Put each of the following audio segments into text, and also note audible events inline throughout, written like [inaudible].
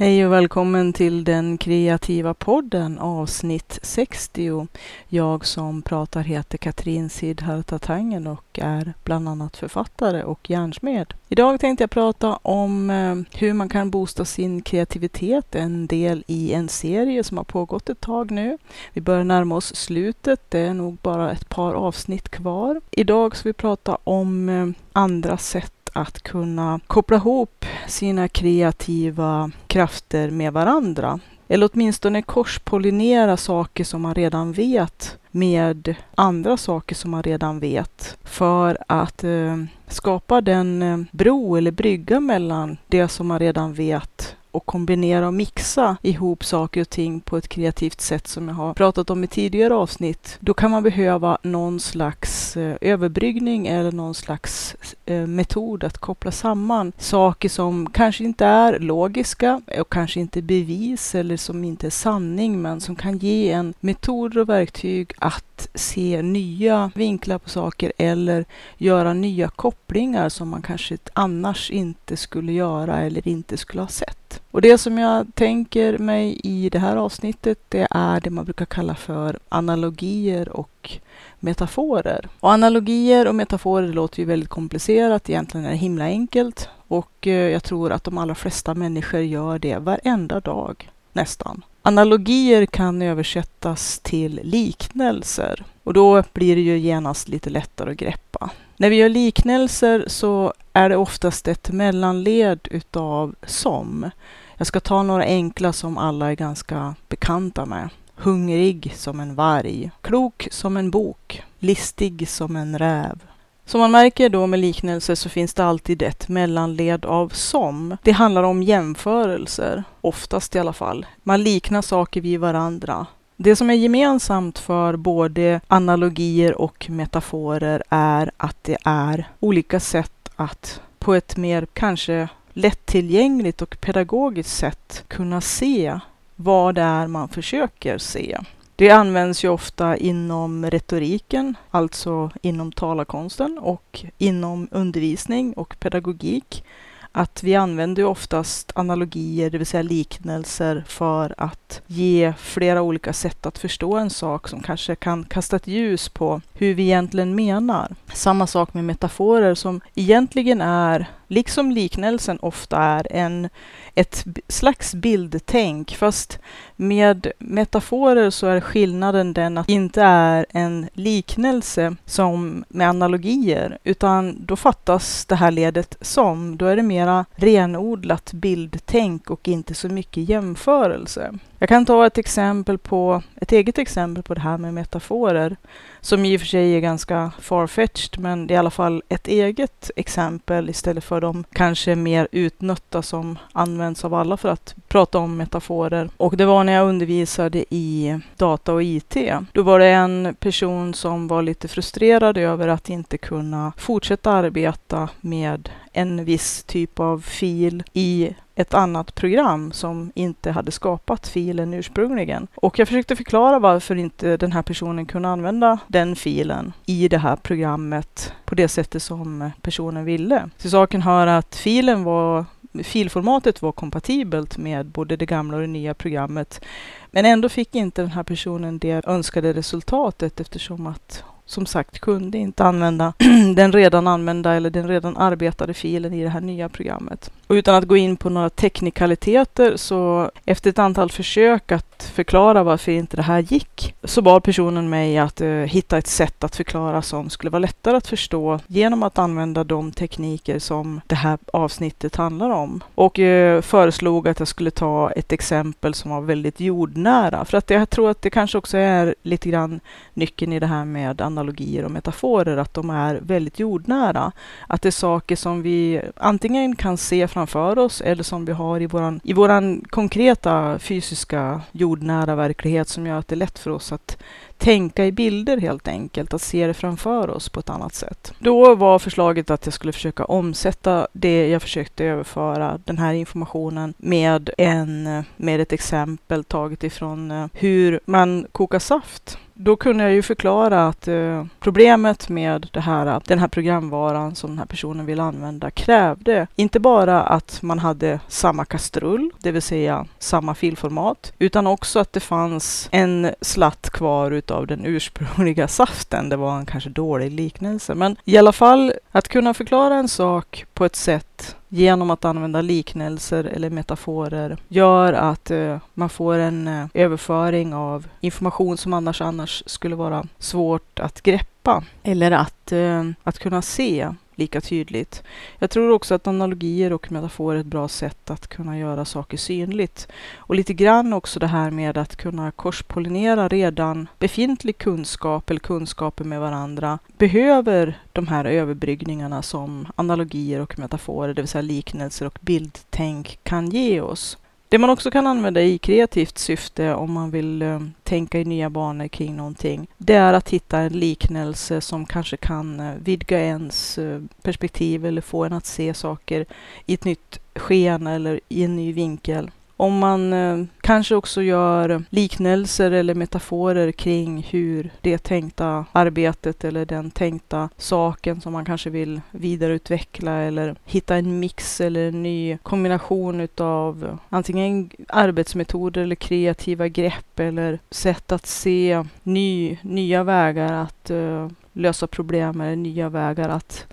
Hej och välkommen till den kreativa podden avsnitt 60. Jag som pratar heter Katrin Sidharta Tangen och är bland annat författare och järnsmed. Idag tänkte jag prata om eh, hur man kan boosta sin kreativitet, en del i en serie som har pågått ett tag nu. Vi börjar närma oss slutet, det är nog bara ett par avsnitt kvar. Idag ska vi prata om eh, andra sätt att kunna koppla ihop sina kreativa krafter med varandra. Eller åtminstone korspollinera saker som man redan vet med andra saker som man redan vet för att eh, skapa den eh, bro eller brygga mellan det som man redan vet och kombinera och mixa ihop saker och ting på ett kreativt sätt som jag har pratat om i tidigare avsnitt. Då kan man behöva någon slags eh, överbryggning eller någon slags eh, metod att koppla samman saker som kanske inte är logiska och kanske inte bevis eller som inte är sanning men som kan ge en metod och verktyg att se nya vinklar på saker eller göra nya kopplingar som man kanske annars inte skulle göra eller inte skulle ha sett. Och det som jag tänker mig i det här avsnittet, det är det man brukar kalla för analogier och metaforer. Och analogier och metaforer låter ju väldigt komplicerat, egentligen är det himla enkelt. Och eh, jag tror att de allra flesta människor gör det varenda dag, nästan. Analogier kan översättas till liknelser och då blir det ju genast lite lättare att greppa. När vi gör liknelser så är det oftast ett mellanled utav som. Jag ska ta några enkla som alla är ganska bekanta med. Hungrig som en varg, klok som en bok, listig som en räv. Som man märker då med liknelser så finns det alltid ett mellanled av som. Det handlar om jämförelser, oftast i alla fall. Man liknar saker vid varandra. Det som är gemensamt för både analogier och metaforer är att det är olika sätt att på ett mer kanske lättillgängligt och pedagogiskt sätt kunna se vad det är man försöker se. Det används ju ofta inom retoriken, alltså inom talarkonsten och inom undervisning och pedagogik att vi använder oftast analogier, det vill säga liknelser, för att ge flera olika sätt att förstå en sak som kanske kan kasta ett ljus på hur vi egentligen menar. Samma sak med metaforer som egentligen är, liksom liknelsen ofta är, en, ett slags bildtänk. Fast med metaforer så är skillnaden den att det inte är en liknelse som med analogier, utan då fattas det här ledet som. Då är det mera renodlat bildtänk och inte så mycket jämförelse. Jag kan ta ett exempel på, ett eget exempel på det här med metaforer, som i och för sig är ganska farfetched, men det är i alla fall ett eget exempel istället för de kanske mer utnötta som används av alla för att prata om metaforer. Och det var när jag undervisade i data och IT. Då var det en person som var lite frustrerad över att inte kunna fortsätta arbeta med en viss typ av fil i ett annat program som inte hade skapat filen ursprungligen. Och jag försökte förklara varför inte den här personen kunde använda den filen i det här programmet på det sättet som personen ville. Till saken hör att filen var filformatet var kompatibelt med både det gamla och det nya programmet. Men ändå fick inte den här personen det önskade resultatet eftersom att som sagt kunde inte använda [clears throat] den redan använda eller den redan arbetade filen i det här nya programmet. Och utan att gå in på några teknikaliteter så efter ett antal försök att förklara varför inte det här gick så bad personen mig att eh, hitta ett sätt att förklara som skulle vara lättare att förstå genom att använda de tekniker som det här avsnittet handlar om. Och eh, föreslog att jag skulle ta ett exempel som var väldigt jordnära. För att jag tror att det kanske också är lite grann nyckeln i det här med analogier och metaforer, att de är väldigt jordnära. Att det är saker som vi antingen kan se framför oss eller som vi har i våran, i våran konkreta fysiska jordnära verklighet som gör att det är lätt för oss att tänka i bilder helt enkelt, att se det framför oss på ett annat sätt. Då var förslaget att jag skulle försöka omsätta det jag försökte överföra, den här informationen, med, en, med ett exempel taget ifrån eh, hur man kokar saft då kunde jag ju förklara att eh, problemet med det här, den här programvaran som den här personen vill använda krävde inte bara att man hade samma kastrull, det vill säga samma filformat, utan också att det fanns en slatt kvar utav den ursprungliga saften. Det var en kanske dålig liknelse, men i alla fall att kunna förklara en sak på ett sätt genom att använda liknelser eller metaforer gör att eh, man får en eh, överföring av information som annars, annars skulle vara svårt att greppa eller att, eh, att kunna se lika tydligt. Jag tror också att analogier och metaforer är ett bra sätt att kunna göra saker synligt. Och lite grann också det här med att kunna korspollinera redan befintlig kunskap eller kunskaper med varandra behöver de här överbryggningarna som analogier och metaforer, det vill säga liknelser och bildtänk kan ge oss. Det man också kan använda i kreativt syfte om man vill eh, tänka i nya banor kring någonting, det är att hitta en liknelse som kanske kan eh, vidga ens eh, perspektiv eller få en att se saker i ett nytt sken eller i en ny vinkel. Om man eh, kanske också gör liknelser eller metaforer kring hur det tänkta arbetet eller den tänkta saken som man kanske vill vidareutveckla eller hitta en mix eller en ny kombination utav antingen arbetsmetoder eller kreativa grepp eller sätt att se ny, nya vägar att eh, lösa problem eller nya vägar att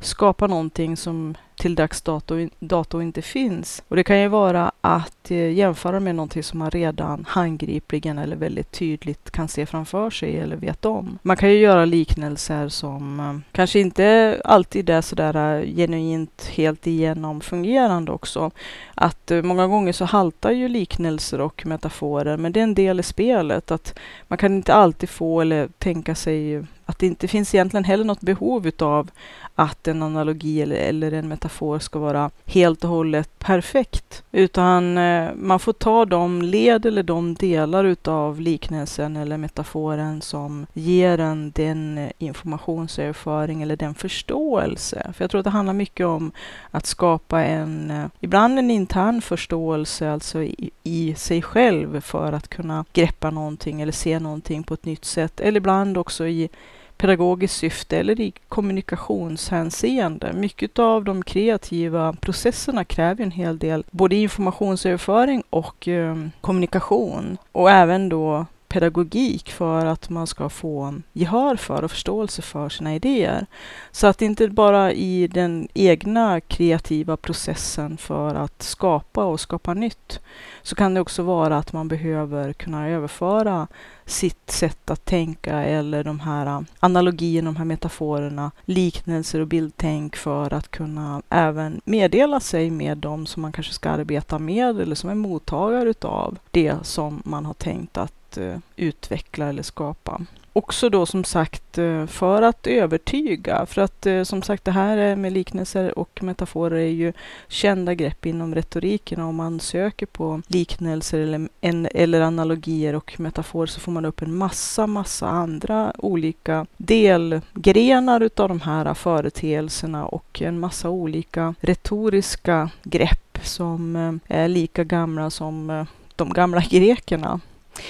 skapa någonting som till dags dato, dato inte finns. Och det kan ju vara att eh, jämföra med någonting som man redan handgripligen eller väldigt tydligt kan se framför sig eller vet om. Man kan ju göra liknelser som eh, kanske inte alltid är sådär eh, genuint helt igenom fungerande också. Att många gånger så haltar ju liknelser och metaforer, men det är en del i spelet. Att man kan inte alltid få eller tänka sig att det inte finns egentligen heller något behov utav att en analogi eller, eller en metafor ska vara helt och hållet perfekt. Utan eh, man får ta de led eller de delar utav liknelsen eller metaforen som ger en den informationsöverföring eller den förståelse. För jag tror att det handlar mycket om att skapa en, eh, ibland en intern förståelse, alltså i, i sig själv för att kunna greppa någonting eller se någonting på ett nytt sätt. Eller ibland också i pedagogiskt syfte eller i kommunikationshänseende. Mycket av de kreativa processerna kräver en hel del både informationsöverföring och eh, kommunikation och även då pedagogik för att man ska få gehör för och förståelse för sina idéer. Så att inte bara i den egna kreativa processen för att skapa och skapa nytt, så kan det också vara att man behöver kunna överföra sitt sätt att tänka eller de här äh, analogierna, de här metaforerna, liknelser och bildtänk för att kunna även meddela sig med dem som man kanske ska arbeta med eller som är mottagare utav det som man har tänkt att äh, utveckla eller skapa. Också då som sagt eh, för att övertyga, för att eh, som sagt det här med liknelser och metaforer är ju kända grepp inom retoriken. Om man söker på liknelser eller, en, eller analogier och metaforer så får man upp en massa, massa andra olika delgrenar utav de här företeelserna och en massa olika retoriska grepp som eh, är lika gamla som de gamla grekerna.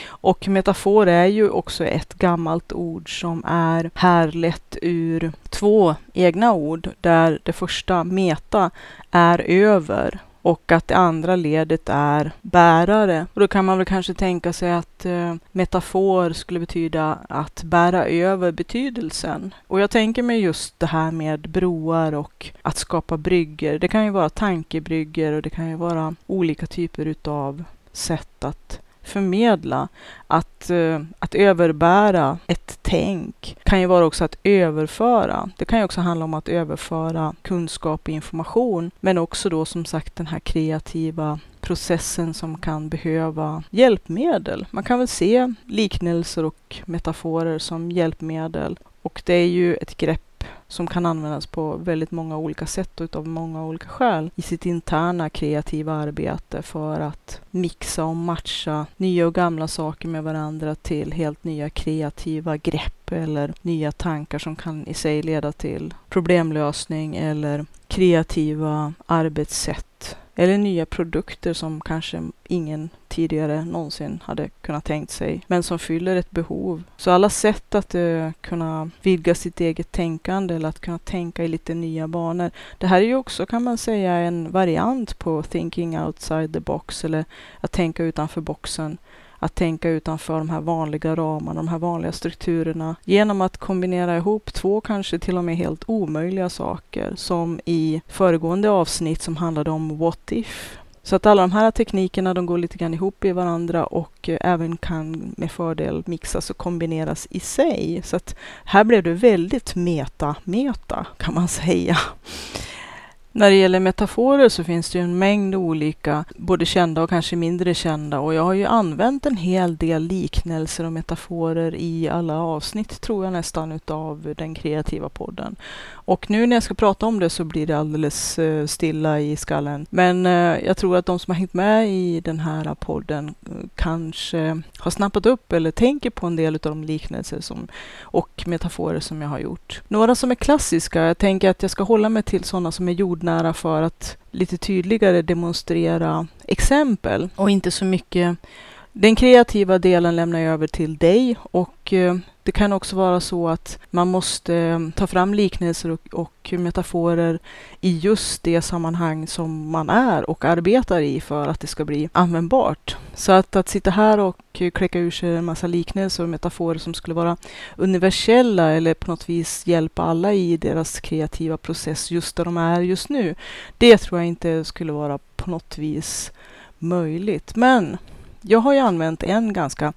Och metafor är ju också ett gammalt ord som är härlett ur två egna ord där det första meta är över och att det andra ledet är bärare. Och då kan man väl kanske tänka sig att eh, metafor skulle betyda att bära över betydelsen. Och jag tänker mig just det här med broar och att skapa brygger. Det kan ju vara tankebrygger och det kan ju vara olika typer utav sätt att förmedla. Att, eh, att överbära ett tänk kan ju vara också att överföra. Det kan ju också handla om att överföra kunskap och information, men också då som sagt den här kreativa processen som kan behöva hjälpmedel. Man kan väl se liknelser och metaforer som hjälpmedel och det är ju ett grepp som kan användas på väldigt många olika sätt och av många olika skäl i sitt interna kreativa arbete för att mixa och matcha nya och gamla saker med varandra till helt nya kreativa grepp eller nya tankar som kan i sig leda till problemlösning eller kreativa arbetssätt eller nya produkter som kanske ingen tidigare någonsin hade kunnat tänkt sig, men som fyller ett behov. Så alla sätt att uh, kunna vidga sitt eget tänkande eller att kunna tänka i lite nya banor. Det här är ju också, kan man säga, en variant på thinking outside the box eller att tänka utanför boxen att tänka utanför de här vanliga ramarna, de här vanliga strukturerna genom att kombinera ihop två kanske till och med helt omöjliga saker som i föregående avsnitt som handlade om what if. Så att alla de här teknikerna de går lite grann ihop i varandra och eh, även kan med fördel mixas och kombineras i sig. Så att här blev det väldigt meta-meta kan man [laughs] säga. När det gäller metaforer så finns det ju en mängd olika, både kända och kanske mindre kända. Och jag har ju använt en hel del liknelser och metaforer i alla avsnitt, tror jag nästan, utav den kreativa podden. Och nu när jag ska prata om det så blir det alldeles uh, stilla i skallen. Men uh, jag tror att de som har hängt med i den här podden uh, kanske har snappat upp eller tänker på en del av de liknelser som, och metaforer som jag har gjort. Några som är klassiska, jag tänker att jag ska hålla mig till sådana som är jordnära för att lite tydligare demonstrera exempel och inte så mycket den kreativa delen lämnar jag över till dig och det kan också vara så att man måste eh, ta fram liknelser och, och, metaforer i just det sammanhang som man är och arbetar i för att det ska bli användbart. Så att, att sitta här och kläcka ur sig en massa liknelser och metaforer som skulle vara universella eller på något vis hjälpa alla i deras kreativa process just där de är just nu. Det tror jag inte skulle vara på något vis möjligt. Men jag har ju använt en ganska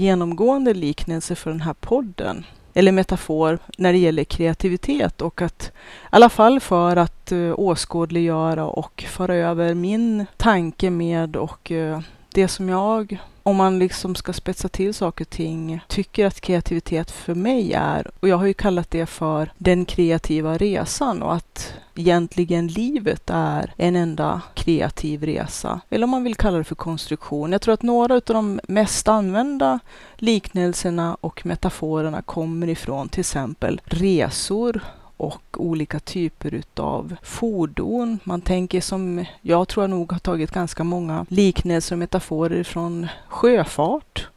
genomgående liknelse för den här podden eller metafor när det gäller kreativitet och att i alla fall för att uh, åskådliggöra och föra över min tanke med och uh, det som jag om man liksom ska spetsa till saker och ting, tycker att kreativitet för mig är, och jag har ju kallat det för den kreativa resan och att egentligen livet är en enda kreativ resa. Eller om man vill kalla det för konstruktion. Jag tror att några av de mest använda liknelserna och metaforerna kommer ifrån till exempel resor, och olika typer utav fordon. Man tänker som, jag tror jag nog har tagit ganska många liknelser och metaforer från sjöfart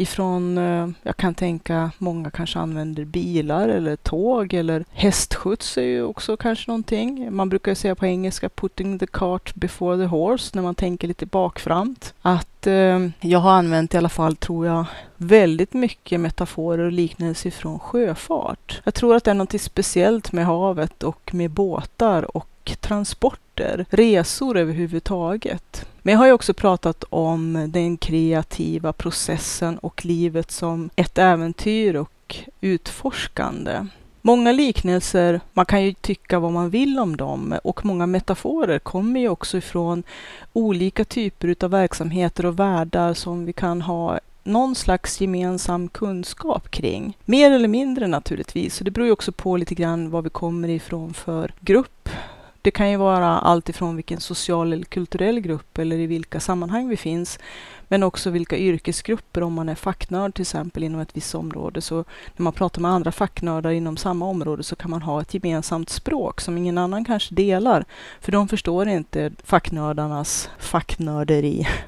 ifrån, eh, jag kan tänka många kanske använder bilar eller tåg eller hästskjuts är ju också kanske någonting. Man brukar säga på engelska putting the cart before the horse när man tänker lite bakframt. Att eh, jag har använt i alla fall, tror jag, väldigt mycket metaforer och liknelser från sjöfart. Jag tror att det är något speciellt med havet och med båtar och transporter, resor överhuvudtaget. Men jag har ju också pratat om den kreativa processen och livet som ett äventyr och utforskande. Många liknelser, man kan ju tycka vad man vill om dem och många metaforer kommer ju också ifrån olika typer av verksamheter och världar som vi kan ha någon slags gemensam kunskap kring. Mer eller mindre naturligtvis, så det beror ju också på lite grann var vi kommer ifrån för grupp det kan ju vara allt ifrån vilken social eller kulturell grupp eller i vilka sammanhang vi finns. Men också vilka yrkesgrupper, om man är facknörd till exempel inom ett visst område. Så när man pratar med andra facknördar inom samma område så kan man ha ett gemensamt språk som ingen annan kanske delar. För de förstår inte facknördarnas facknörderi. [laughs]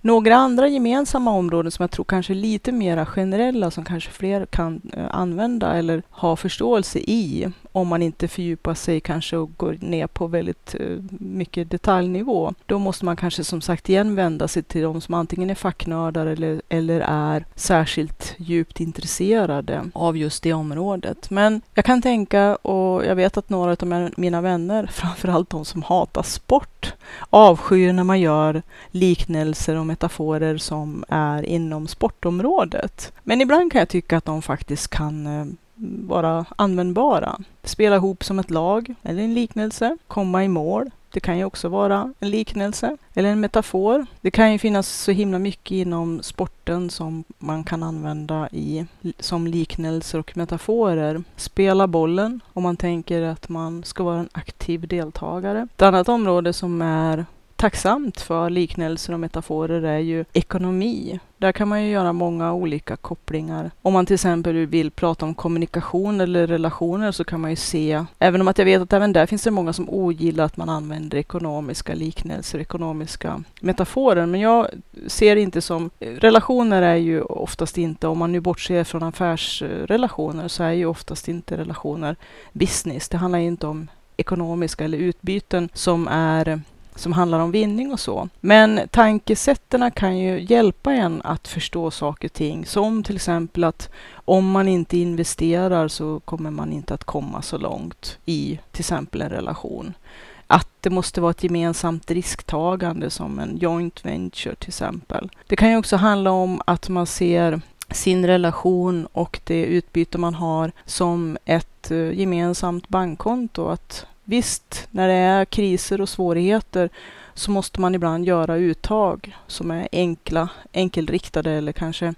Några andra gemensamma områden som jag tror kanske är lite mera generella som kanske fler kan eh, använda eller ha förståelse i om man inte fördjupar sig kanske och går ner på väldigt eh, mycket detaljnivå. Då måste man kanske som sagt igen vända sig till de som antingen är facknördar eller, eller är särskilt djupt intresserade av just det området. Men jag kan tänka, och jag vet att några av mina vänner, [laughs] framförallt de som hatar sport, avskyr när man gör liknelser och metaforer som är inom sportområdet. Men ibland kan jag tycka att de faktiskt kan eh, vara användbara. Spela ihop som ett lag, eller en liknelse, komma i mål, Det kan ju också vara en liknelse eller en metafor. Det kan ju finnas så himla mycket inom sporten som man kan använda i, som liknelser och metaforer. Spela bollen om man tänker att man ska vara en aktiv deltagare. Ett annat område som är tacksamt för liknelser och metaforer är ju ekonomi. Där kan man ju göra många olika kopplingar. Om man till exempel vill prata om kommunikation eller relationer så kan man ju se, även om att jag vet att även där finns det många som ogillar att man använder ekonomiska liknelser, ekonomiska metaforer. Men jag ser inte som, relationer är ju oftast inte, om man nu bortser från affärsrelationer, så är ju oftast inte relationer business. Det handlar inte om ekonomiska eller utbyten som är som handlar om vinning och så. Men tankesätten kan ju hjälpa en att förstå saker och ting, som till exempel att om man inte investerar så kommer man inte att komma så långt i till exempel en relation. Att det måste vara ett gemensamt risktagande som en joint venture till exempel. Det kan ju också handla om att man ser sin relation och det utbyte man har som ett eh, gemensamt bankkonto. Att Visst, när det är kriser och svårigheter så måste man ibland göra uttag som är enkla, enkelriktade eller kanske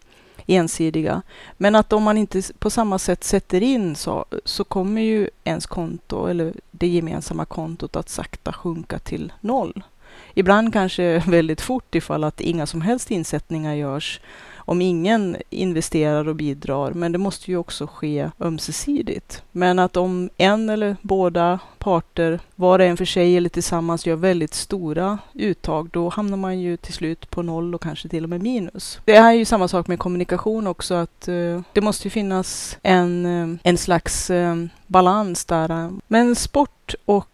ensidiga. Men att om man inte på samma sätt sätter in så, så kommer ju ens konto eller det gemensamma kontot att sakta sjunka till noll. Ibland kanske [laughs] väldigt fort ifall att inga som helst insättningar görs om ingen investerar och bidrar. Men det måste ju också ske ömsesidigt. Men att om en eller båda parter, var och en för sig eller tillsammans, gör väldigt stora uttag, då hamnar man ju till slut på noll och kanske till och med minus. Det är ju samma sak med kommunikation också, att uh, det måste ju finnas en, uh, en slags uh, balans där. Men sport och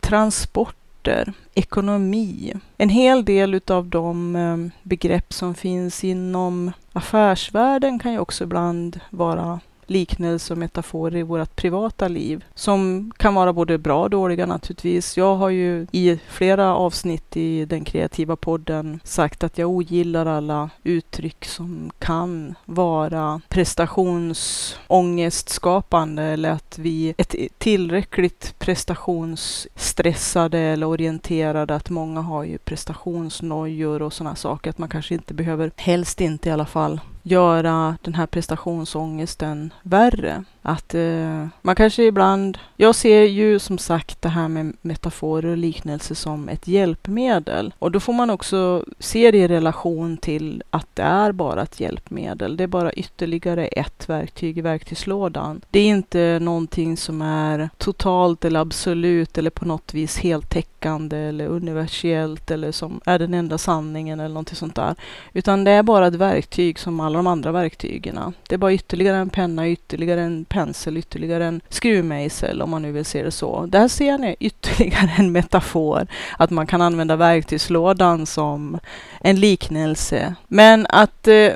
transport transporter, ekonomi. En hel del av de eh, begrepp som finns inom affärsvärlden kan ju också ibland vara liknelser och metaforer i vårt privata liv som kan vara både bra och dåliga naturligtvis. Jag har ju i flera avsnitt i den kreativa podden sagt att jag ogillar alla uttryck som kan vara prestationsångestskapande eller att vi är tillräckligt prestationsstressade eller orienterade. Att många har ju prestationsnojor och sådana saker. Att man kanske inte behöver, helst inte i alla fall, göra den här prestationsångesten värre. Att eh, man kanske ibland, jag ser ju som sagt det här med metaforer och liknelser som ett hjälpmedel. Och då får man också se det i relation till att det är bara ett hjälpmedel. Det är bara ytterligare ett verktyg i verktygslådan. Det är inte någonting som är totalt eller absolut eller på något vis heltäckande eller universellt eller som är den enda sanningen eller någonting sånt där. Utan det är bara ett verktyg som alla de andra verktygen. Det är bara ytterligare en penna, ytterligare en pensel, ytterligare en skruvmejsel om man nu vill se det så. Där ser ni ytterligare en metafor, att man kan använda verktygslådan som en liknelse. Men att eh,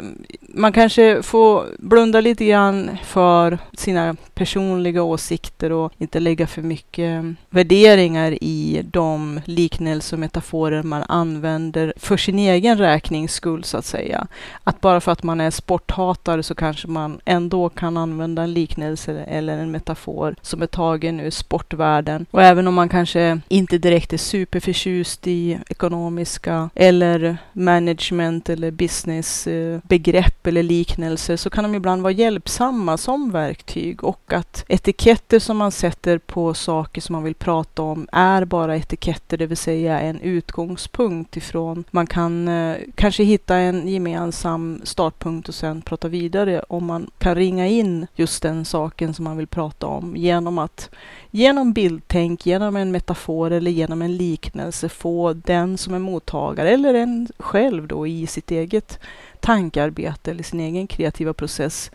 man kanske får blunda lite grann för sina personliga åsikter och inte lägga för mycket eh, värderingar i de liknelser och metaforer man använder för sin egen räknings skull, så att säga. Att bara för att man är sporthatare så kanske man ändå kan använda en liknelse eller en metafor som är tagen ur sportvärlden. Och även om man kanske inte direkt är superförtjust i ekonomiska eller management eller businessbegrepp eh, eller liknelser så kan de ibland vara hjälpsamma som verktyg och att etiketter som man sätter på saker som man vill prata om är bara etiketter, det vill säga en utgångspunkt ifrån. Man kan eh, kanske hitta en gemensam startpunkt och sen prata vidare om man kan ringa in just den saken som man vill prata om genom att genom bildtänk, genom en metafor eller genom en liknelse få den som är mottagare eller en själv då i sitt eget tankearbete eller sin egen kreativa process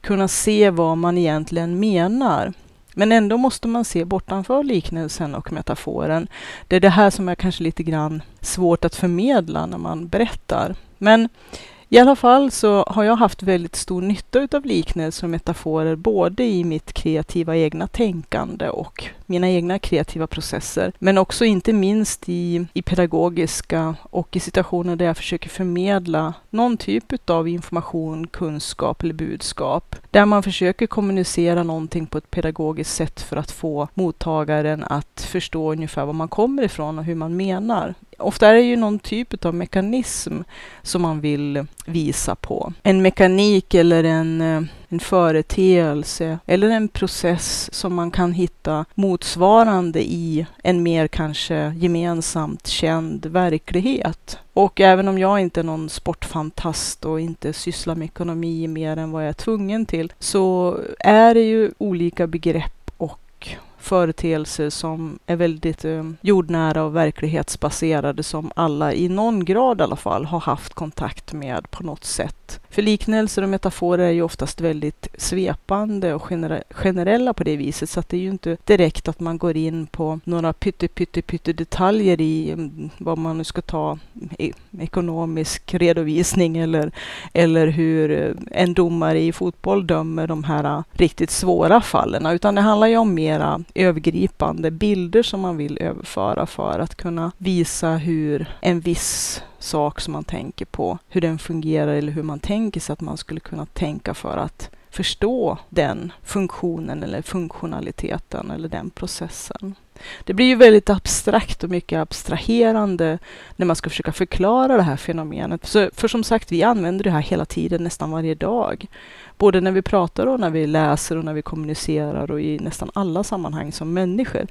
kunna se vad man egentligen menar. Men ändå måste man se bortanför liknelsen och metaforen. Det är det här som är kanske lite grann svårt att förmedla när man berättar. Men i alla fall så har jag haft väldigt stor nytta utav liknelser och metaforer både i mitt kreativa egna tänkande och mina egna kreativa processer. Men också inte minst i, i pedagogiska och i situationer där jag försöker förmedla någon typ utav information, kunskap eller budskap. Där man försöker kommunicera någonting på ett pedagogiskt sätt för att få mottagaren att förstå ungefär var man kommer ifrån och hur man menar ofta är det ju någon typ av mekanism som man vill visa på. En mekanik eller en, eh, en företeelse eller en process som man kan hitta motsvarande i en mer kanske gemensamt känd verklighet. Och även om jag inte är någon sportfantast och inte sysslar med ekonomi mer än vad jag är tvungen till, så är det ju olika begrepp företeelser som är väldigt eh, jordnära och verklighetsbaserade som alla i någon grad i alla fall har haft kontakt med på något sätt. För liknelser och metaforer är ju oftast väldigt svepande och generella på det viset så att det är ju inte direkt att man går in på några pytte, pytte, pytte detaljer i mm, vad man nu ska ta ekonomisk redovisning eller, eller hur eh, en domare i fotboll dömer de här riktigt svåra fallen, utan det handlar ju om mera övergripande bilder som man vill överföra för att kunna visa hur en viss sak som man tänker på, hur den fungerar eller hur man tänker sig att man skulle kunna tänka för att förstå den funktionen eller funktionaliteten eller den processen. Det blir ju väldigt abstrakt och mycket abstraherande när man ska försöka förklara det här fenomenet. Så, för som sagt, vi använder det här hela tiden, nästan varje dag. Både när vi pratar och när vi läser och när vi kommunicerar och i nästan alla sammanhang som människor,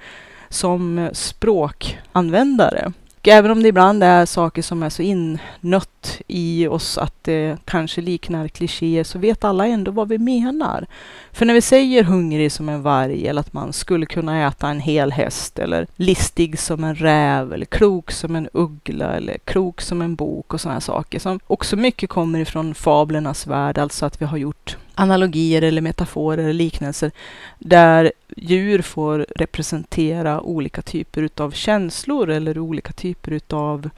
som språkanvändare. Och även om det ibland är saker som är så innött i oss att det kanske liknar klichéer så vet alla ändå vad vi menar. För när vi säger hungrig som en varg eller att man skulle kunna äta en hel häst eller listig som en räv eller klok som en uggla eller klok som en bok och sådana saker som också mycket kommer ifrån fablernas värld, alltså att vi har gjort analogier eller metaforer eller liknelser där djur får representera olika typer utav känslor eller olika typer utav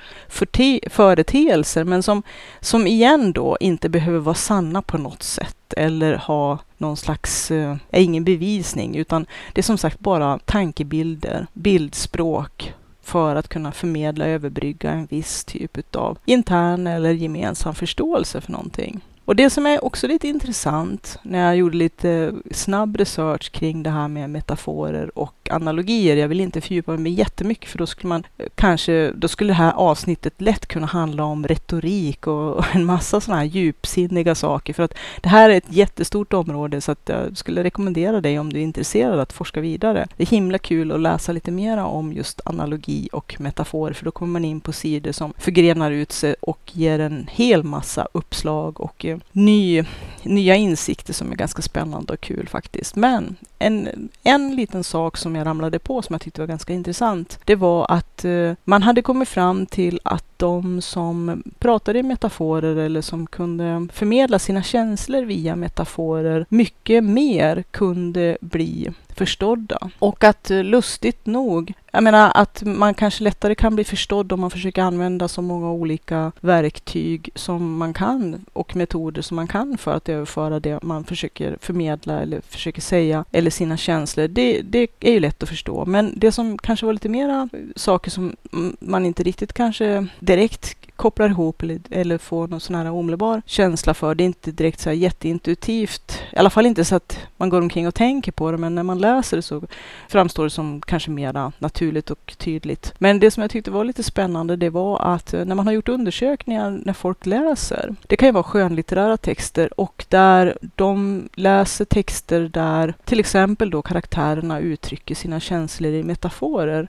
företeelser men som, som igen då inte behöver vara sanna på något sätt eller ha någon slags, eh, är ingen bevisning utan det är som sagt bara tankebilder, bildspråk för att kunna förmedla, överbrygga en viss typ utav intern eller gemensam förståelse för någonting. Och det som är också lite intressant när jag gjorde lite snabb research kring det här med metaforer och analogier. Jag vill inte fördjupa mig jättemycket för då skulle man eh, kanske, då skulle det här avsnittet lätt kunna handla om retorik och en massa sådana här djupsinniga saker. För att det här är ett jättestort område så att jag skulle rekommendera dig om du är intresserad att forska vidare. Det är himla kul att läsa lite mera om just analogi och metafor för då kommer man in på sidor som förgrenar ut sig och ger en hel massa uppslag och eh, ny, nya insikter som är ganska spännande och kul faktiskt. Men en, en liten sak som jag ramlade på som jag tyckte var ganska intressant, det var att eh, man hade kommit fram till att de som pratade i metaforer eller som kunde förmedla sina känslor via metaforer mycket mer kunde bli förstådda. Och att eh, lustigt nog, jag menar att man kanske lättare kan bli förstådd om man försöker använda så många olika verktyg som man kan och metoder som man kan för att överföra det man försöker förmedla eller försöker säga eller sina känslor. Det, det är ju lätt att förstå. Men det som kanske var lite mera saker som man inte riktigt kanske direkt kopplar ihop eller, eller får någon sån här omedelbar känsla för. Det är inte direkt så här jätteintuitivt. I alla fall inte så att man går omkring och tänker på det, men när man läser det så framstår det som kanske mera naturligt och tydligt. Men det som jag tyckte var lite spännande, det var att eh, när man har gjort undersökningar när folk läser, det kan ju vara skönlitterära texter och där de läser texter där till exempel då karaktärerna uttrycker sina känslor i metaforer,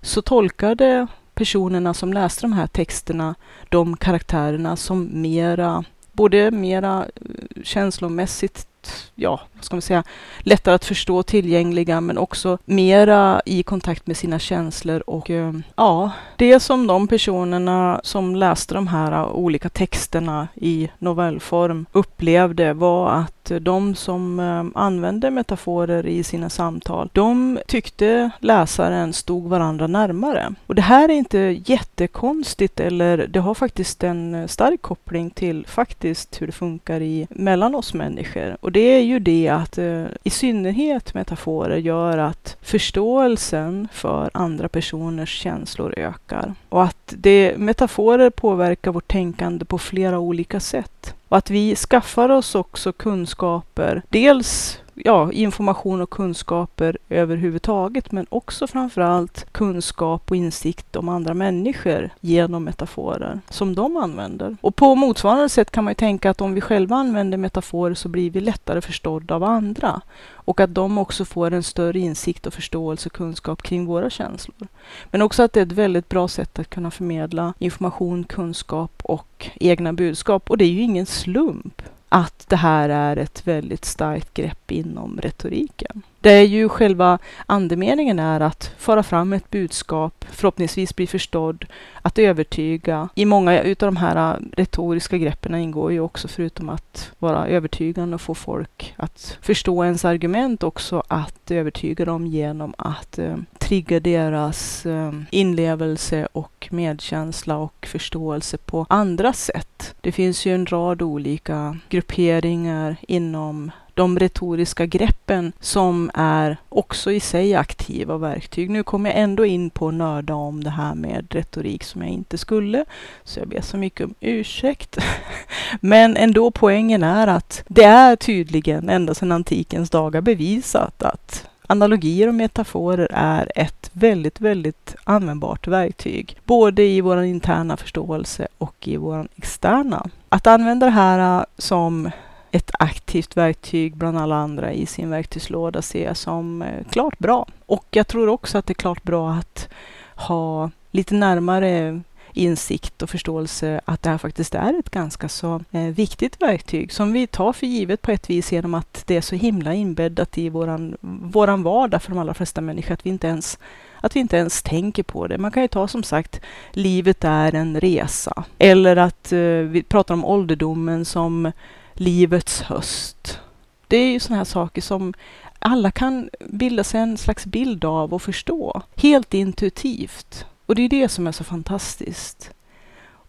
så tolkade personerna som läste de här texterna, de karaktärerna som mera, både mera eh, känslomässigt ja, vad ska man säga, lättare att förstå, tillgängliga, men också mera i kontakt med sina känslor. Och eh, ja, det som de personerna som läste de här olika texterna i novellform upplevde var att att de som eh, använde metaforer i sina samtal, de tyckte läsaren stod varandra närmare. Och det här är inte jättekonstigt eller det har faktiskt en stark koppling till faktiskt hur det funkar i, mellan oss människor. Och det är ju det att eh, i synnerhet metaforer gör att förståelsen för andra personers känslor ökar. Och att det, metaforer påverkar vårt tänkande på flera olika sätt. Och att vi skaffar oss också kunskaper, dels ja, information och kunskaper överhuvudtaget, men också framförallt kunskap och insikt om andra människor genom metaforer som de använder. Och på motsvarande sätt kan man ju tänka att om vi själva använder metaforer så blir vi lättare förstådda av andra och att de också får en större insikt och förståelse och kunskap kring våra känslor. Men också att det är ett väldigt bra sätt att kunna förmedla information, kunskap och egna budskap. Och det är ju ingen slump att det här är ett väldigt starkt grepp inom retoriken. Det är ju själva andemeningen är att föra fram ett budskap, förhoppningsvis bli förstådd, att övertyga. I många utav de här äh, retoriska greppen ingår ju också, förutom att vara övertygande och få folk att förstå ens argument, också att övertyga dem genom att eh, trigga deras eh, inlevelse och medkänsla och förståelse på andra sätt. Det finns ju en rad olika grupperingar inom de retoriska greppen som är också i sig aktiva verktyg. Nu kommer jag ändå in på att nörda om det här med retorik som jag inte skulle, så jag ber så mycket om ursäkt. [laughs] Men ändå poängen är att det är tydligen ända sedan antikens dagar bevisat att analogier och metaforer är ett väldigt, väldigt användbart verktyg. Både i vår interna förståelse och i vår externa. Att använda det här äh, som ett aktivt verktyg bland alla andra i sin verktygslåda ser jag som eh, klart bra. Och jag tror också att det är klart bra att ha lite närmare insikt och förståelse att det här faktiskt är ett ganska så eh, viktigt verktyg som vi tar för givet på ett vis genom att det är så himla inbäddat i våran, våran vardag för de allra flesta människor att vi inte ens att vi inte ens tänker på det. Man kan ju ta som sagt, livet är en resa. Eller att eh, vi pratar om ålderdomen som livets höst. Det är ju sådana här saker som alla kan bilda sig en slags bild av och förstå. Helt intuitivt. Och det är det som är så fantastiskt.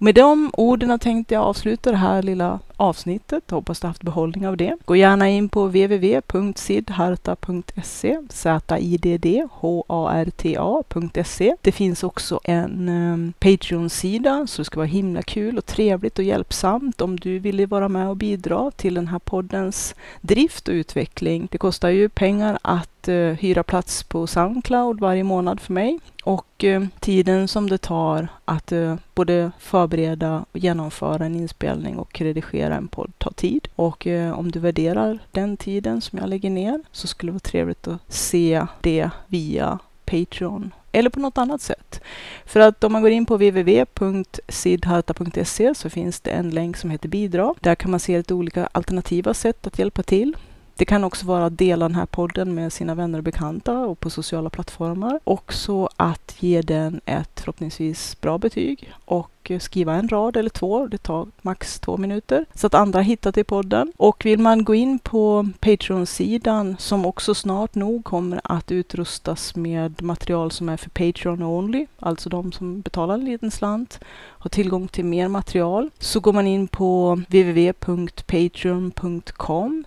Med de orden tänkte jag avsluta det här lilla avsnittet. Hoppas du haft behållning av det. Gå gärna in på www.sidharta.se Z-I-D-D-H-A-R-T-A.se Det finns också en um, Patreon-sida så det ska vara himla kul och trevligt och hjälpsamt om du vill vara med och bidra till den här poddens drift och utveckling. Det kostar ju pengar att uh, hyra plats på Soundcloud varje månad för mig och eh, tiden som det tar att eh, både förbereda och genomföra en inspelning och redigera en podd tar tid. Och om du värderar den tiden som jag lägger ner så skulle det vara trevligt att se det via Patreon eller på något annat sätt. För att om man går in på www.sidharta.se så finns det en länk som heter bidrag. Där kan man se lite olika alternativa sätt att hjälpa till. Det kan också vara att dela den här podden med sina vänner och bekanta och på sociala plattformar. Också att ge den ett förhoppningsvis bra betyg och skriva en rad eller två. Det tar max två minuter så att andra hittar till podden. Och vill man gå in på Patreon-sidan som också snart nog kommer att utrustas med material som är för Patreon only, alltså de som betalar en liten slant, har tillgång till mer material, så går man in på www.patreon.com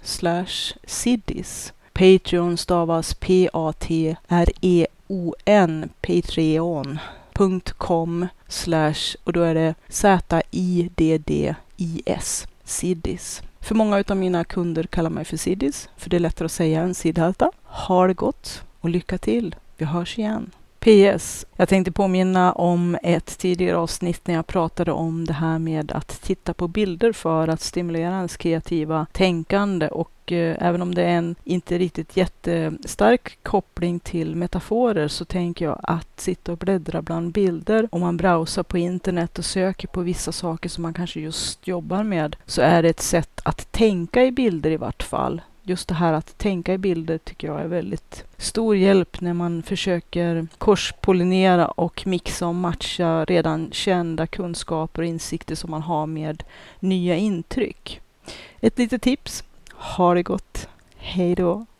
siddis. Patreon stavas P-A-T-R-E-O-N, Patreon com slash och då är det Z-I-D-D-I-S, Siddis. För många av mina kunder kallar mig för Siddis, för det är lättare att säga än Siddharta. Ha det gott och lycka till. Vi hörs igen. PS. Jag tänkte påminna om ett tidigare avsnitt när jag pratade om det här med att titta på bilder för att stimulera ens kreativa tänkande. Och eh, även om det är en inte riktigt jättestark koppling till metaforer så tänker jag att sitta och bläddra bland bilder. Om man browsar på internet och söker på vissa saker som man kanske just jobbar med så är det ett sätt att tänka i bilder i vart fall just det här att tänka i bilder tycker jag är väldigt stor hjälp när man försöker korspollinera och mixa och matcha redan kända kunskaper och insikter som man har med nya intryck. Ett litet tips. Ha det gott. Hej då.